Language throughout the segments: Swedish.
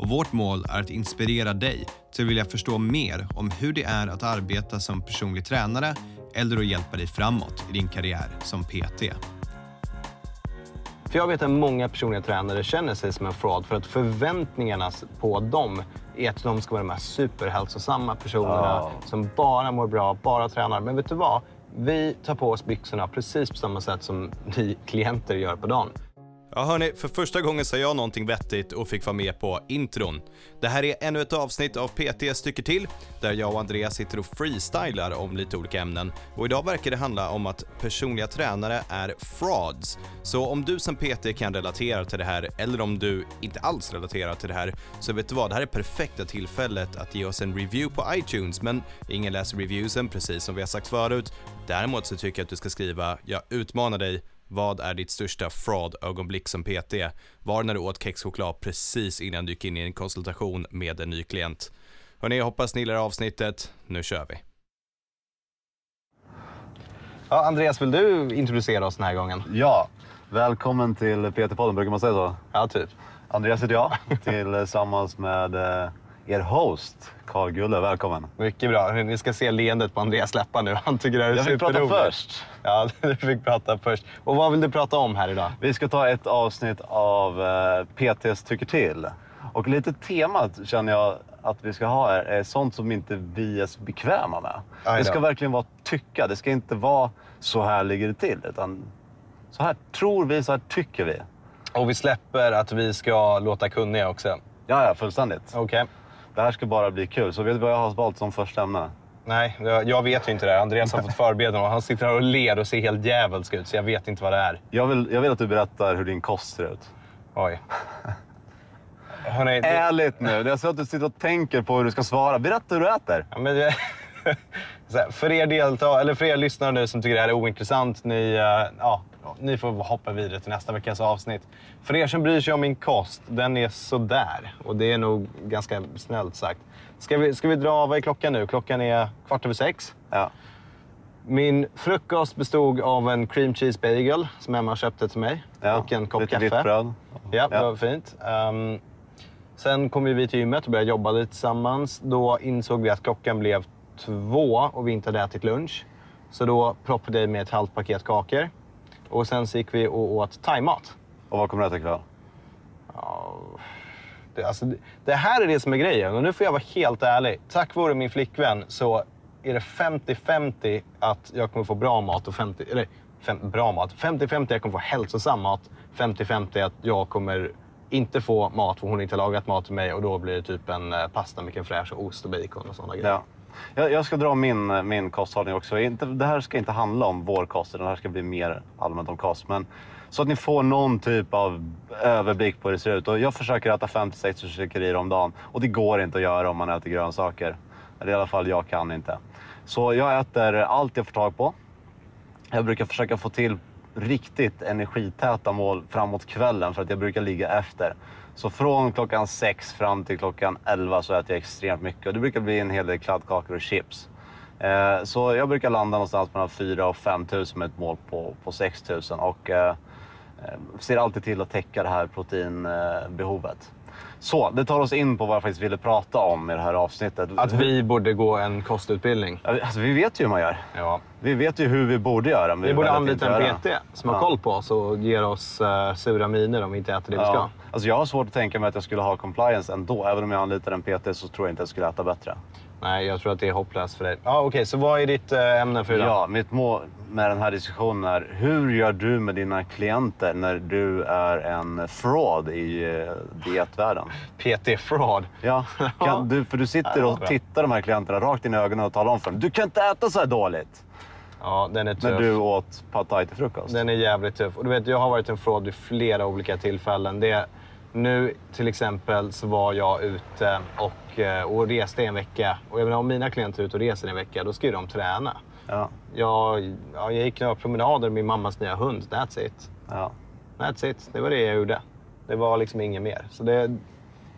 och vårt mål är att inspirera dig till att vilja förstå mer om hur det är att arbeta som personlig tränare eller att hjälpa dig framåt i din karriär som PT. För jag vet att många personliga tränare känner sig som en fraud för att förväntningarna på dem är att de ska vara de här superhälsosamma personerna Ja. som bara mår bra, bara tränar. Men vet du vad? Vi tar på oss byxorna precis på samma sätt som ni klienter gör på dagen. Ja hörni, för första gången sa jag någonting vettigt och fick vara med på intron. Det här är ännu ett avsnitt av PT stycker till, där jag och Andreas sitter och freestylar om lite olika ämnen. Och idag verkar det handla om att personliga tränare är frauds. Så om du som PT kan relatera till det här, eller om du inte alls relaterar till det här, så vet du vad, det här är perfekta tillfället att ge oss en review på iTunes, men ingen läser reviewsen, precis som vi har sagt förut. Däremot så tycker jag att du ska skriva “Jag utmanar dig” Vad är ditt största fraud-ögonblick som PT? Var när du åt kexchoklad precis innan du gick in i en konsultation med en ny klient. Hörni, jag hoppas ni gillar avsnittet. Nu kör vi. Ja, Andreas, vill du introducera oss den här gången? Ja, välkommen till PT-podden, brukar man säga så? Ja, typ. Andreas heter jag, tillsammans med eh, er host, Carl Gulle. Välkommen. Mycket bra. Ni ska se leendet på Andreas läppar nu. Han tycker det här är Jag fick prata först. Ja, du fick prata först. Och vad vill du prata om här idag? Vi ska ta ett avsnitt av eh, PTs tycker till. Och lite temat känner jag att vi ska ha här är sånt som inte vi är så bekväma med. Det ska verkligen vara tycka. Det ska inte vara så här ligger det till. Utan så här tror vi, så här tycker vi. Och vi släpper att vi ska låta kunniga också. Ja, ja, fullständigt. Okej. Det här ska bara bli kul. Så vet du vad jag har valt som första ämne? Nej, jag vet ju inte det. Andreas har fått förbereda och han sitter här och ler och ser helt djävulsk ut, så jag vet inte vad det är. Jag vill, jag vill att du berättar hur din kost ser ut. Oj. Hörrni, Ärligt nu. Jag ser att du sitter och tänker på hur du ska svara. Berätta hur du äter. ja, men här, för, er delta, eller för er lyssnare nu som tycker det här är ointressant, ni, eh, ja, ni får hoppa vidare till nästa veckas avsnitt. För er som bryr sig om min kost, den är sådär. Och det är nog ganska snällt sagt. Ska vi, ska vi dra, vad är klockan nu? Klockan är kvart över sex. Ja. Min frukost bestod av en cream cheese bagel som Emma köpte till mig. Ja. Och en kopp Lite kaffe. vitt bröd. Ja, det Ja. var fint. Ehm, sen kom vi till gymmet och började jobba lite tillsammans. Då insåg vi att klockan blev två och vi inte hade ätit lunch. Så då proppade jag med ett halvt paket kakor. Och sen så gick vi och åt thaimat. Och vad kommer du äta ikväll? Det, alltså, det- här är det som är grejen. Och nu får jag vara helt ärlig. Tack vare min flickvän så är det 50-50 att jag kommer få bra mat och 50... Eller fem, bra mat. 50-50 att jag kommer få hälsosam mat. 50-50 att jag kommer inte få mat för hon har inte lagat mat till mig och då blir det typ en eh, pasta med fraîche och ost och bacon och sådana grejer. Ja. Jag, jag ska dra min, min kosthållning också. Inte, det här ska inte handla om vår kost, det här ska bli mer allmänt om kost. Men, så att ni får någon typ av överblick på hur det ser ut. Och jag försöker äta 5-6 försökerier om dagen. Och det går inte att göra om man äter grönsaker. Eller i alla fall jag kan inte. Så jag äter allt jag får tag på. Jag brukar försöka få till riktigt energitäta mål framåt kvällen för att jag brukar ligga efter. Så från klockan sex fram till klockan 11 så äter jag extremt mycket och det brukar bli en hel del kladdkakor och chips. Eh, Så jag brukar landa någonstans mellan 4 och 5 000 med ett mål på, på 6 000 och eh, eh, ser alltid till att täcka det här proteinbehovet. Så det tar oss in på vad jag faktiskt ville prata om i det här avsnittet. Att vi borde gå en kostutbildning. Alltså, vi vet ju hur man gör. Ja. Vi vet ju hur vi borde göra. men Vi borde anlita en PT som har Ja. koll på oss och ger oss uh, sura miner om vi inte äter det vi ska. Ja. Alltså jag har svårt att tänka mig att jag skulle ha compliance ändå. Även om jag anlitar en PT så tror jag inte att jag skulle äta bättre. Nej, jag tror att det är hopplöst för dig. Ja, Okej, så vad är ditt eh, ämne för idag? Ja, mitt mål med den här diskussionen är hur gör du med dina klienter när du är en fraud i eh, dietvärlden? PT-fraud. Ja, kan du, för du sitter och tittar de här klienterna rakt in i ögonen och talar om för dem. Du kan inte äta så här dåligt. Ja, den är tuff. När du åt pad thai till frukost. Den är jävligt tuff. Och du vet, jag har varit en fraud vid flera olika tillfällen. Det, Nu till exempel så var jag ute och, eh, och reste en vecka. Och jag menar, om mina klienter är ute och reser en vecka, då ska ju de träna. Ja. Jag, ja, jag gick några promenader med min mammas nya hund. That's it. Ja. That's it. Det var det jag gjorde. Det var liksom inget mer. Så det,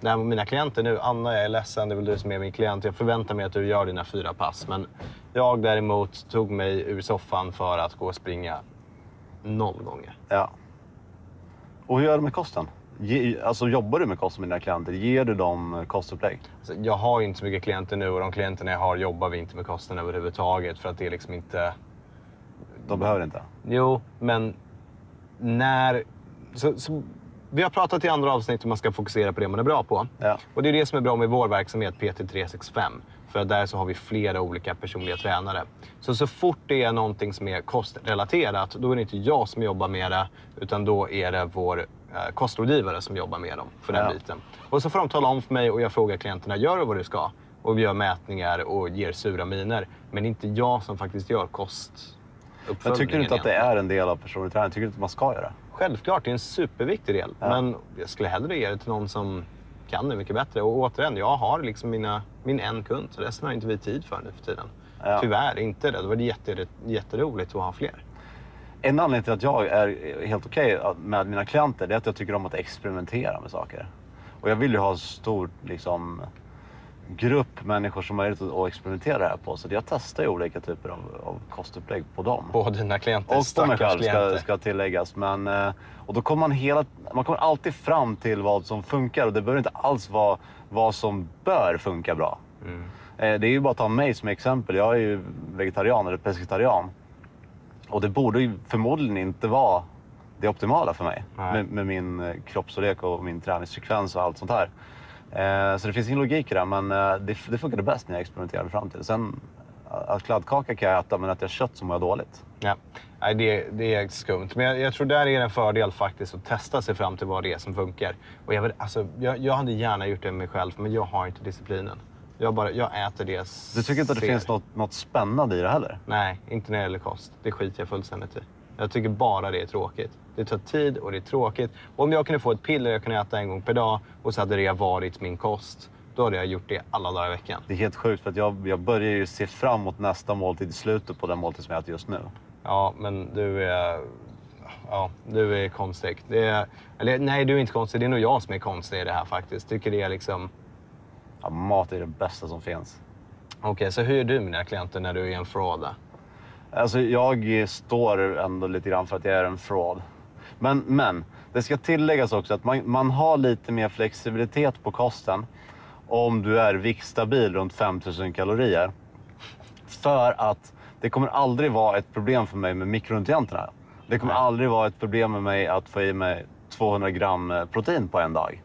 det här med mina klienter nu. Anna, jag är ledsen. Det är väl du som är min klient. Jag förväntar mig att du gör dina fyra pass. Men jag däremot tog mig ur soffan för att gå och springa noll gånger. ja. Och hur gör du med kosten? Ge, alltså, jobbar du med kost med dina klienter? Ger du dem kostupplägg? Alltså, jag har inte så mycket klienter nu och de klienterna jag har jobbar vi inte med kosten överhuvudtaget. För att det är liksom inte... De behöver inte. Jo, men när... Så, så, vi har pratat i andra avsnitt hur man ska fokusera på det man är bra på. Ja. Och det är det som är bra med vår verksamhet PT365. För där så har vi flera olika personliga tränare. Så så fort det är någonting som är kostrelaterat, då är det inte jag som jobbar med det, utan då är det vår eh, kostrådgivare som jobbar med dem för den Ja. biten. Och så får de tala om för mig och jag frågar klienterna, gör du vad du ska? Och vi gör mätningar och ger sura miner. Men det är inte jag som faktiskt gör kostuppföljningen. Men tycker du inte att det är en del av personlig träning? Tycker du inte att man ska göra det? Självklart, det är en superviktig del. Ja. Men jag skulle hellre ge det till någon som kan det mycket bättre. Och återigen, jag har liksom mina, min en kund. Så resten har inte vi tid för nu för tiden. Ja. Tyvärr inte det. Det var jätte, jätteroligt att ha fler. En anledning till att jag är helt okej med mina klienter det är att jag tycker om att experimentera med saker. Och jag vill ju ha en stor liksom, grupp människor som har möjlighet att experimentera det här på. Så jag testar ju olika typer av, av kostupplägg på dem. På dina klienter, Och på mig själv ska, ska tilläggas. Men, eh, och då kommer man, hela, man kommer alltid fram till vad som funkar och det behöver inte alls vara vad som bör funka bra. Mm. Eh, Det är ju bara att ta mig som exempel. Jag är ju vegetarian eller pescetarian. Och det borde ju förmodligen inte vara det optimala för mig. Med, med min eh, kroppsstorlek och min träningsfrekvens och allt sånt här. Eh, Så det finns ingen logik i det, men eh, det, det funkade bäst när jag experimenterade fram till det. Sen, eh, att kladdkaka kan jag äta, men att jag kött så mår jag dåligt. Ja. Nej, det, det är skumt. Men jag, jag tror där är en fördel faktiskt att testa sig fram till vad det är som funkar. Och jag, vill, alltså, jag, jag hade gärna gjort det med mig själv, men jag har inte disciplinen. Jag, bara, jag äter det Du tycker inte att det ser. finns något, något spännande i det heller? Nej, inte när det gäller kost. Det skiter jag fullständigt i. Jag tycker bara det är tråkigt. Det tar tid och det är tråkigt. Om jag kunde få ett piller jag kunde äta en gång per dag och så hade det varit min kost, då hade jag gjort det alla dagar i veckan. Det är helt sjukt för att jag, jag börjar ju se fram emot nästa måltid i slutet på den måltid som jag äter just nu. Ja, men du är... Ja, du är konstig. Det är, eller nej, du är inte konstig. Det är nog jag som är konstig i det här faktiskt. Tycker det är liksom... Ja, mat är det bästa som finns. Okej, så hur är du med dina klienter när du är en fraud? Alltså jag står ändå lite grann för att jag är en fraud. Men, men det ska tilläggas också att man, man har lite mer flexibilitet på kosten om du är viktstabil runt 5000 kalorier. För att det kommer aldrig vara ett problem för mig med mikronutrienterna. Det kommer Nej. aldrig vara ett problem med mig att få i mig 200 gram eh, protein på en dag.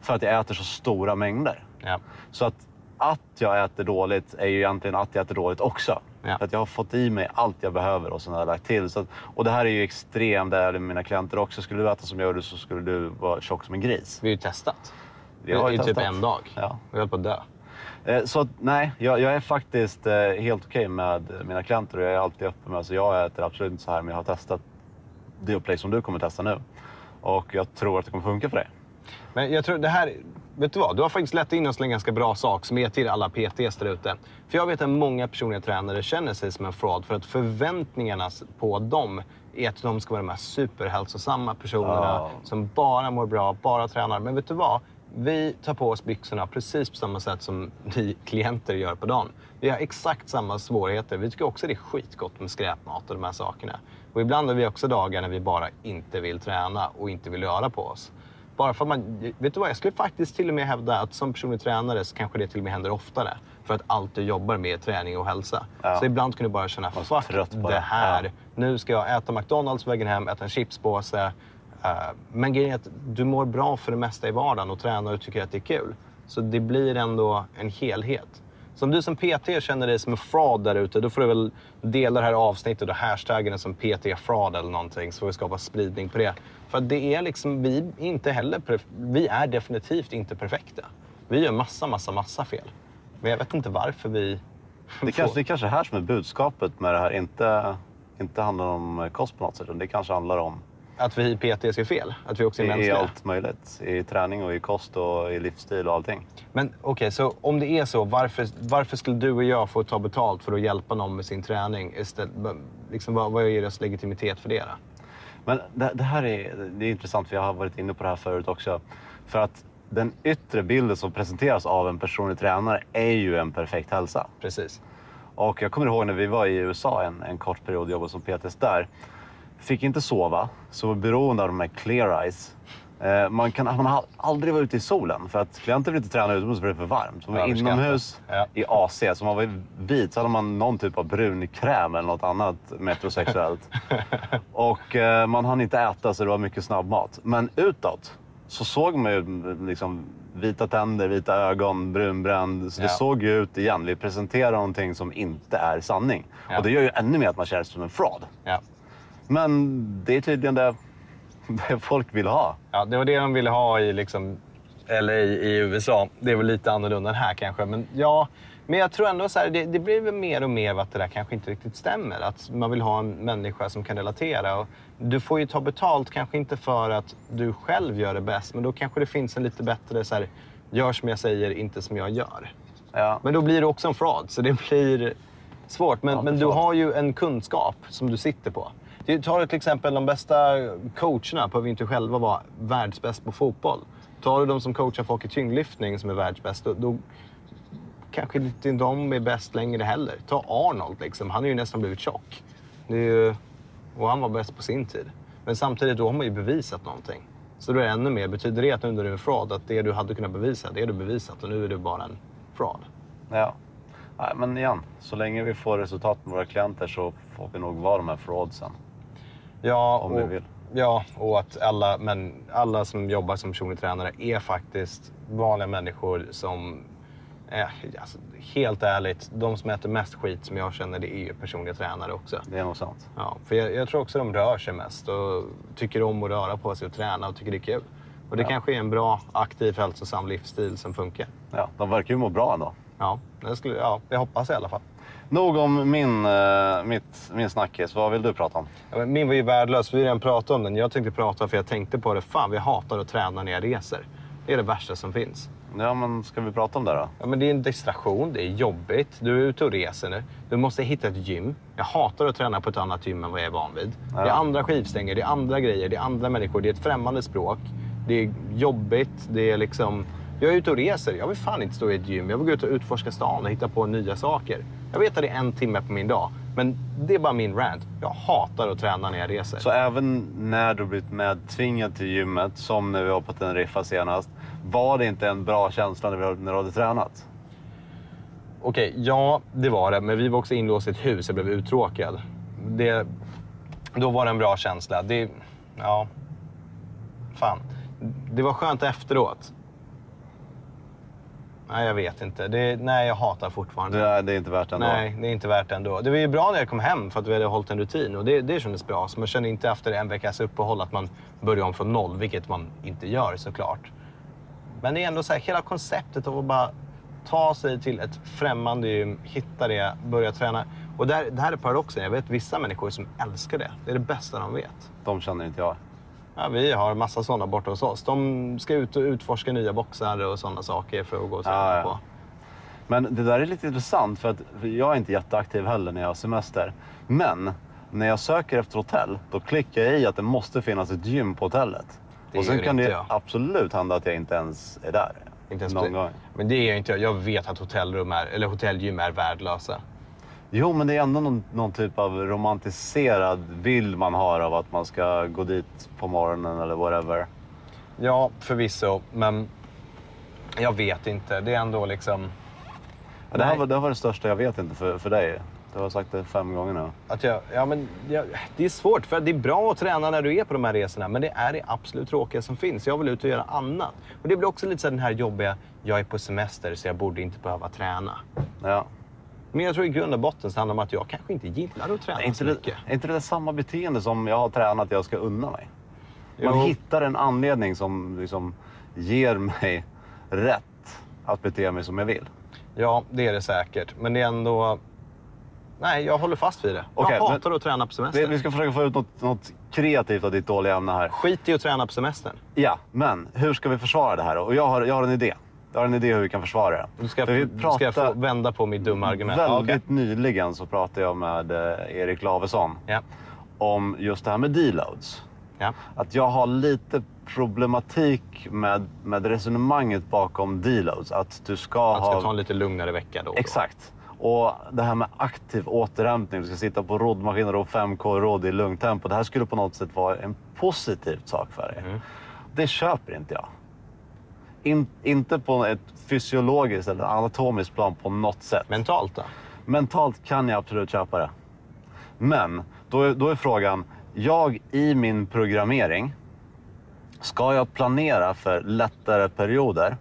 För att jag äter så stora mängder. Ja. Så att, att jag äter dåligt är ju egentligen att jag äter dåligt också. Ja. För att jag har fått i mig allt jag behöver och sen har jag lagt till. Så att, och det här är ju extremt, det är med mina klienter också. Skulle du äta som jag gjorde så skulle du vara tjock som en gris. Vi har ju testat. Vi har ju I typ testat. en dag. Ja. Vi höll på att dö. Eh, Så att, nej, jag, jag är faktiskt eh, helt okej med mina klienter och jag är alltid öppen med. Så jag äter absolut inte så här, men jag har testat det upplägg som du kommer testa nu. Och jag tror att det kommer funka för dig. Men jag tror det här... Vet du vad? Du har faktiskt lett in oss en ganska bra sak som är till alla PTs där ute. För jag vet att många personliga tränare känner sig som en fraud för att förväntningarna på dem är att de ska vara de här superhälsosamma personerna Ja. som bara mår bra, bara tränar. Men vet du vad? Vi tar på oss byxorna precis på samma sätt som ni klienter gör på dagen. Vi har exakt samma svårigheter. Vi tycker också det är skitgott med skräpmat och de här sakerna. Och ibland har vi också dagar när vi bara inte vill träna och inte vill röra på oss. Bara för man, vet du vad, jag skulle faktiskt till och med hävda att som personlig tränare så kanske det till och med händer oftare. För att allt du jobbar med är träning och hälsa. Ja. Så ibland kan du bara känna, fuck det." här. Ja. Nu ska jag äta McDonalds på vägen hem, äta en chipspåse. Eh, men grejen är att du mår bra för det mesta i vardagen och tränar och tycker att det är kul. Så det blir ändå en helhet. Så om du som PT känner dig som en fraud där ute, då får du väl dela det här avsnittet och hashtaggen som PT fraud eller någonting så får vi skapa spridning på det. För det är liksom, vi är inte heller, vi är definitivt inte perfekta. Vi gör massa, massa, massa fel. Men jag vet inte varför vi... Det kanske, det kanske är här som är budskapet med det här. Inte, inte handlar om kost på något sätt, utan det kanske handlar om Att vi PT ska fel? Att vi också är I, I mänskliga? allt möjligt. I träning och i kost och i livsstil och allting. Men okej, så om det är så, varför, varför skulle du och jag få ta betalt för att hjälpa någon med sin träning? Istället, liksom, vad, vad är deras legitimitet för det? Då? Men det, det här är, det är intressant, för jag har varit inne på det här förut också. För att den yttre bilden som presenteras av en personlig tränare är ju en perfekt hälsa. Precis. Och jag kommer ihåg när vi var i USA en, en kort period och jobbade som PTs där. Fick inte sova, så var beroende av de här clear eyes. Eh, man, kan, man har aldrig varit ute i solen för att klienter vill inte träna utomhus för det är för varmt. Så man var inomhus Ja. i AC, så man var vit så hade man någon typ av brun kräm eller något annat metrosexuellt. och eh, man hann inte äta så det var mycket snabbmat. Men utåt så såg man ju liksom vita tänder, vita ögon, brunbränd. Så det Ja. såg ju ut igen. Vi presenterar någonting som inte är sanning. Och det gör ju ännu mer att man känner sig som en fraud. Men det är tydligen det, det folk vill ha. Ja, det var det de ville ha i liksom, LA i USA. Det är väl lite annorlunda än här kanske. Men, ja, men jag tror ändå så här, det, det blir väl mer och mer att det där kanske inte riktigt stämmer. Att man vill ha en människa som kan relatera. Och du får ju ta betalt, kanske inte för att du själv gör det bäst, men då kanske det finns en lite bättre så här, gör som jag säger, inte som jag gör. Ja. Men då blir det också en fraud, så det blir svårt. Men, Ja, men du har ju en kunskap som du sitter på. Du till exempel de bästa coacherna behöver inte själva vara världsbäst på fotboll. Tar du de som coachar folk i tyngdlyftning som är världsbäst, då, då kanske inte de är bäst längre heller. Ta Arnold, liksom. han har ju nästan blivit tjock. Det är ju, och han var bäst på sin tid. Men samtidigt, då har man ju bevisat någonting. Så då är det ännu mer. Betyder det att nu när du är en fraud, att det du hade kunnat bevisa, det är du bevisat och nu är du bara en fraud? ja. Nej, men igen, så länge vi får resultat med våra klienter så får vi nog vara de här fraudsen. Ja, Om och, vi vill. Ja, och att alla, men alla som jobbar som personlig tränare är faktiskt vanliga människor som... Eh, alltså, helt ärligt, de som äter mest skit som jag känner, det är ju personliga tränare också. Det är nog sant. Ja, för jag, jag tror också de rör sig mest och tycker om att röra på sig och träna och tycker det är kul. Och det Ja. kanske är en bra, aktiv, hälsosam livsstil som funkar. Ja, de verkar ju må bra ändå. Ja, det skulle, ja, jag hoppas i alla fall. Nog om min, eh, mitt, min snackis. Vad vill du prata om? Ja, min var ju värdelös, vi har redan pratat om den. Jag tänkte prata för jag tänkte på det. Fan, vi hatar att träna när jag reser. Det är det värsta som finns. Ja, men ska vi prata om det då? Ja, men det är en distraktion, det är jobbigt. Du är ute och reser nu. Du måste hitta ett gym. Jag hatar att träna på ett annat gym än vad jag är van vid. Det är Ja. andra skivstänger, det är andra grejer, det är andra människor, det är ett främmande språk. Det är jobbigt, det är liksom... Jag är ute och reser. Jag vill fan inte stå i ett gym. Jag vill gå ut och utforska stan och hitta på nya saker. Jag vet att det är en timme på min dag, men det är bara min rant. Jag hatar att träna när jag reser. Så även när du blivit medtvingad till gymmet, som när vi var på Teneriffa senast, var det inte en bra känsla när, du hade tränat? Okej, ja det var det. Men vi var också inlåsta i ett hus. Jag blev uttråkad. Det, då var det en bra känsla. Det, ja, fan. Det var skönt efteråt. Nej, jag vet inte. Det, nej, jag hatar fortfarande. Det är, det är inte värt det ändå. Nej, det är inte värt det ändå. Det var ju bra när jag kom hem för att vi hade hållit en rutin och det, det kändes bra. Så man kände inte efter en veckas uppehåll att man börjar om från noll, vilket man inte gör såklart. Men det är ändå så här, hela konceptet av att bara ta sig till ett främmande gym, hitta det, börja träna. Och där, det här är paradoxen. Jag vet vissa människor som älskar det. Det är det bästa de vet. De känner inte jag. Ja, vi har massa sådana borta hos oss. De ska ut och utforska nya boxar och sådana saker för att gå och träna Ja, ja. på. Men det där är lite intressant för att för jag är inte jätteaktiv heller när jag har semester. Men när jag söker efter hotell, då klickar jag i att det måste finnas ett gym på hotellet. Det och sen kan det jag. absolut hända att jag inte ens är där. Inte ens någon gång. Men det är jag inte jag. Jag vet att hotellrum är, eller hotellgym är värdelösa. Jo, men det är ändå någon, någon typ av romantiserad bild man har av att man ska gå dit på morgonen eller whatever. Ja, förvisso. Men jag vet inte. Det är ändå liksom... Ja, det, här var, det här var det största jag vet inte för, för dig. Du har sagt det fem gånger nu. Att jag, ja, men jag, det är svårt, för det är bra att träna när du är på de här resorna, men det är det absolut tråkiga som finns. Jag vill ut och göra annat. Och det blir också lite så här den här jobbiga, jag är på semester så jag borde inte behöva träna. Ja. Men jag tror i grund och botten så handlar det om att jag kanske inte gillar att träna inte, så det, mycket. är inte det samma beteende som jag har tränat jag ska unna mig? Man Jo. hittar en anledning som liksom ger mig rätt att bete mig som jag vill. Ja, det är det säkert. Men det är ändå... Nej, jag håller fast vid det. Okej, jag hatar att träna på semester. Vi, vi ska försöka få ut något, något kreativt av ditt dåliga ämne här. Skit i att träna på semestern. Ja, men hur ska vi försvara det här då? Och jag har, jag har en idé. Jag har en idé hur vi kan försvara det. Du ska, vi du ska jag få vända på mitt dumma argument. Väldigt okej. nyligen så pratade jag med eh, Erik Lavesson Ja. om just det här med deloads. Ja. Att jag har lite problematik med, med resonemanget bakom deloads. Att du ska Man ska ha... ta en lite lugnare vecka då. Exakt. Och det här med aktiv återhämtning, du ska sitta på roddmaskiner och 5K-rodd i lugnt tempo. Det här skulle på något sätt vara en positiv sak för dig. Mm. Det köper inte jag. In, inte på ett fysiologiskt eller anatomiskt plan på något sätt. Mentalt då? Mentalt kan jag absolut köpa det. Men då är, då är frågan, jag i min programmering, ska jag planera för lättare perioder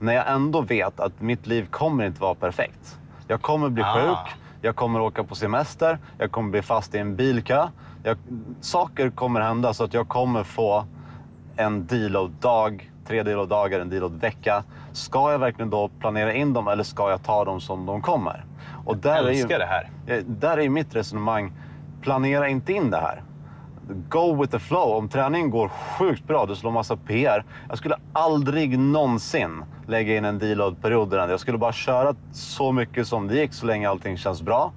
när jag ändå vet att mitt liv kommer inte vara perfekt? Jag kommer bli Ah. sjuk, jag kommer åka på semester, jag kommer bli fast i en bilkö. Jag, saker kommer hända så att jag kommer få en deload-dag, tre deload-dagar, en deload-vecka. Ska jag verkligen då planera in dem eller ska jag ta dem som de kommer? Och där Jag är ju, älskar det här. Eh, Där är ju mitt resonemang. Planera inte in det här. Go with the flow. Om träningen går sjukt bra, du slår massa PR. Jag skulle aldrig någonsin lägga in en deload-period. Jag skulle bara köra så mycket som det gick så länge allting känns bra.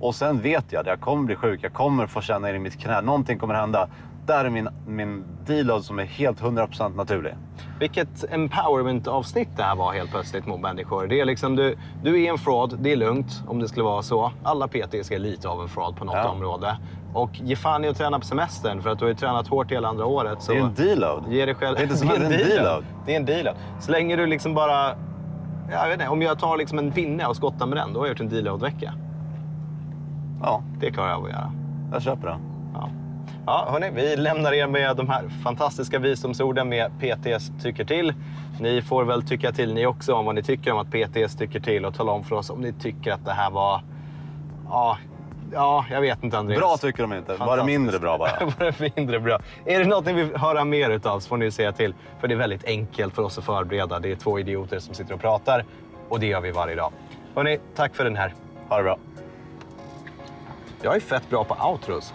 Och sen vet jag att jag kommer bli sjuk, jag kommer få känna i mitt knä. Någonting kommer hända. Där är min, min deload som är helt 100% naturlig. Vilket empowerment-avsnitt det här var helt plötsligt mot människor. Det är liksom, du, du är en fraud, det är lugnt om det skulle vara så. Alla PTs är lite av en fraud på något Ja. område. Och ge fan i att träna på semestern för att du har ju tränat hårt hela andra året. Så Det är en deload. ge dig själv... Det är inte som en deload. Det är en deload. Så länge du liksom bara... Jag vet inte, om jag tar liksom en pinne och skottar med den, då har jag gjort en deload-vecka. Ja, Det klarar jag av att göra. jag köper det. Ja. Ja, hörni, vi lämnar er med de här fantastiska visdomsorden med PTS tycker till. Ni får väl tycka till ni också om vad ni tycker om att PTS tycker till och tala om för oss om ni tycker att det här var... Ja, ja jag vet inte Andreas. Bra tycker de inte, bara mindre bra bara. bara mindre bra. Är det något ni vill höra mer utav så får ni säga till. För det är väldigt enkelt för oss att förbereda. Det är två idioter som sitter och pratar och det gör vi varje dag. Hörni, tack för den här. Ha det bra. Jag är fett bra på outros.